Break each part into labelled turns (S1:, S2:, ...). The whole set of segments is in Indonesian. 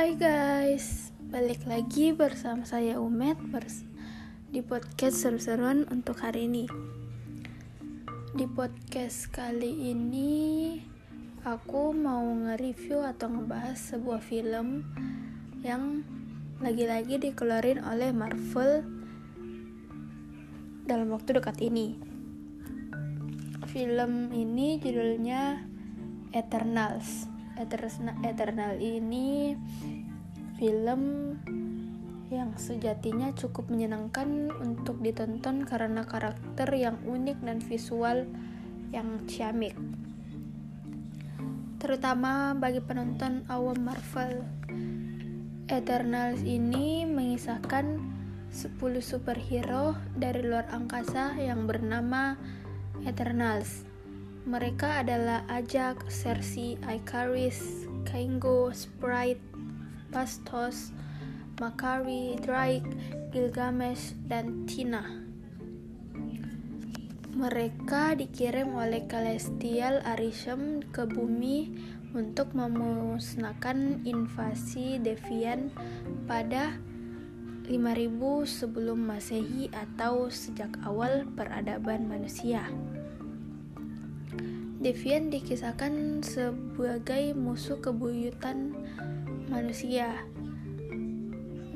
S1: Hai guys, balik lagi bersama saya Umet bers di podcast seru-seruan untuk hari ini. Di podcast kali ini aku mau nge-review atau ngebahas sebuah film yang lagi-lagi dikeluarin oleh Marvel dalam waktu dekat ini. Film ini judulnya Eternals Eternal ini film yang sejatinya cukup menyenangkan untuk ditonton karena karakter yang unik dan visual yang ciamik. Terutama bagi penonton awam Marvel. Eternals ini mengisahkan 10 superhero dari luar angkasa yang bernama Eternals mereka adalah Ajak, Cersei, Icarus, Kaingo, Sprite, Pastos, Makari, Drake, Gilgamesh, dan Tina. Mereka dikirim oleh Celestial Arishem ke bumi untuk memusnahkan invasi Devian pada 5000 sebelum Masehi atau sejak awal peradaban manusia. Devian dikisahkan sebagai musuh kebuyutan manusia.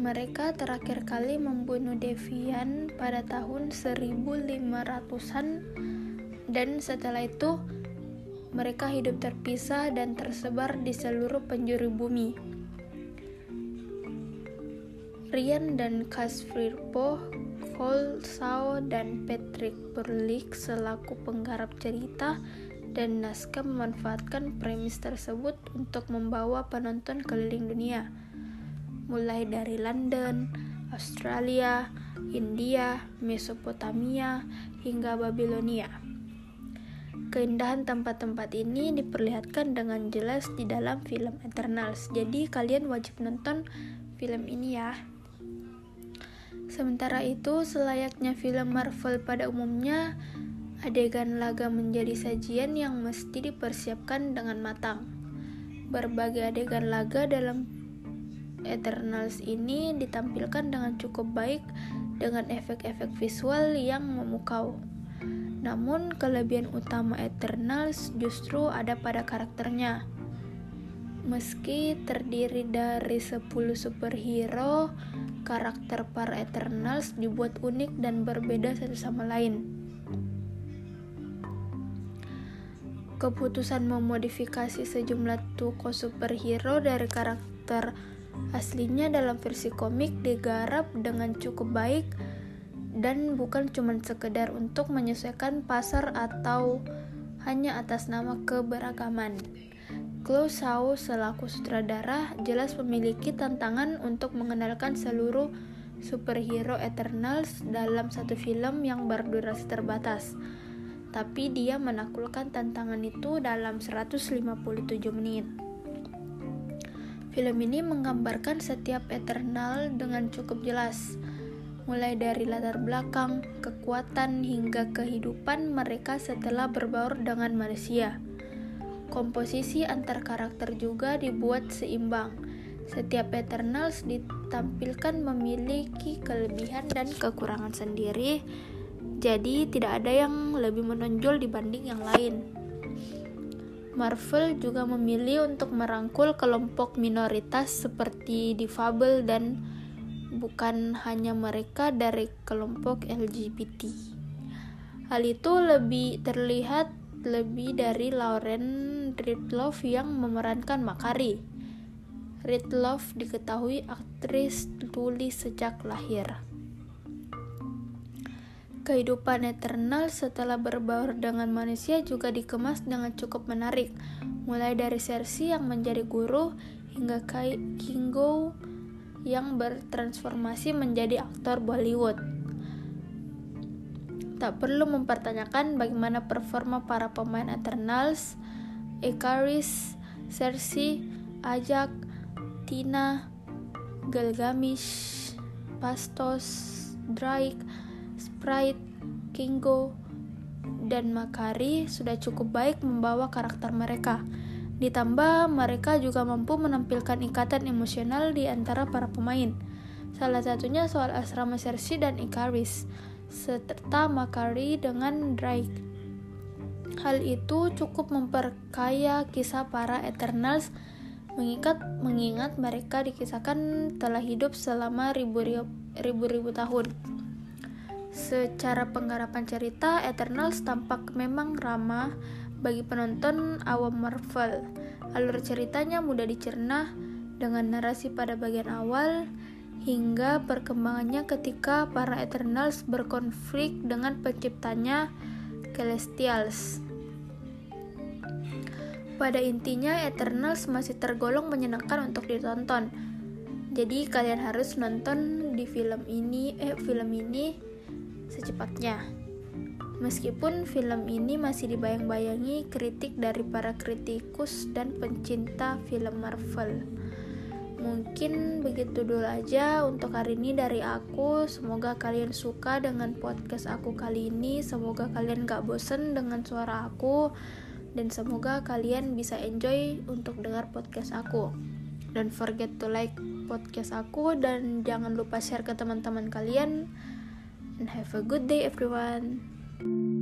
S1: Mereka terakhir kali membunuh Devian pada tahun 1500-an dan setelah itu mereka hidup terpisah dan tersebar di seluruh penjuru bumi. Rian dan Kasvirpo, Cole Sao dan Patrick Berlik selaku penggarap cerita dan naskah memanfaatkan premis tersebut untuk membawa penonton keliling dunia, mulai dari London, Australia, India, Mesopotamia, hingga Babilonia. Keindahan tempat-tempat ini diperlihatkan dengan jelas di dalam film Eternals, jadi kalian wajib nonton film ini ya. Sementara itu, selayaknya film Marvel pada umumnya, Adegan laga menjadi sajian yang mesti dipersiapkan dengan matang. Berbagai adegan laga dalam Eternals ini ditampilkan dengan cukup baik dengan efek-efek visual yang memukau. Namun kelebihan utama Eternals justru ada pada karakternya. Meski terdiri dari 10 superhero, karakter para Eternals dibuat unik dan berbeda satu sama lain. Keputusan memodifikasi sejumlah tokoh superhero dari karakter aslinya dalam versi komik digarap dengan cukup baik dan bukan cuma sekedar untuk menyesuaikan pasar atau hanya atas nama keberagaman. Chloe Zhao selaku sutradara jelas memiliki tantangan untuk mengenalkan seluruh superhero Eternals dalam satu film yang berdurasi terbatas tapi dia menaklukkan tantangan itu dalam 157 menit. Film ini menggambarkan setiap Eternal dengan cukup jelas, mulai dari latar belakang, kekuatan, hingga kehidupan mereka setelah berbaur dengan manusia. Komposisi antar karakter juga dibuat seimbang. Setiap Eternals ditampilkan memiliki kelebihan dan kekurangan sendiri, jadi tidak ada yang lebih menonjol dibanding yang lain. Marvel juga memilih untuk merangkul kelompok minoritas seperti difabel dan bukan hanya mereka dari kelompok LGBT. Hal itu lebih terlihat lebih dari Lauren Ridloff yang memerankan Makari. Ridloff diketahui aktris tulis sejak lahir. Kehidupan eternal setelah berbaur dengan manusia juga dikemas dengan cukup menarik, mulai dari Cersei yang menjadi guru hingga Kai Kingo yang bertransformasi menjadi aktor Bollywood. Tak perlu mempertanyakan bagaimana performa para pemain Eternals, Ikaris, Cersei, Ajak, Tina, Gilgamesh, Pastos, Drake, Sprite, Kingo, dan Makari sudah cukup baik membawa karakter mereka. Ditambah, mereka juga mampu menampilkan ikatan emosional di antara para pemain. Salah satunya soal asrama Cersei dan Ikaris, serta Makari dengan Drake. Hal itu cukup memperkaya kisah para Eternals mengikat mengingat mereka dikisahkan telah hidup selama ribu-ribu tahun. Secara penggarapan cerita, Eternals tampak memang ramah bagi penonton awam Marvel. Alur ceritanya mudah dicerna dengan narasi pada bagian awal hingga perkembangannya ketika para Eternals berkonflik dengan penciptanya Celestials. Pada intinya, Eternals masih tergolong menyenangkan untuk ditonton. Jadi kalian harus nonton di film ini, eh film ini secepatnya. Meskipun film ini masih dibayang-bayangi kritik dari para kritikus dan pencinta film Marvel. Mungkin begitu dulu aja untuk hari ini dari aku. Semoga kalian suka dengan podcast aku kali ini. Semoga kalian gak bosen dengan suara aku. Dan semoga kalian bisa enjoy untuk dengar podcast aku. Don't forget to like podcast aku dan jangan lupa share ke teman-teman kalian and have a good day everyone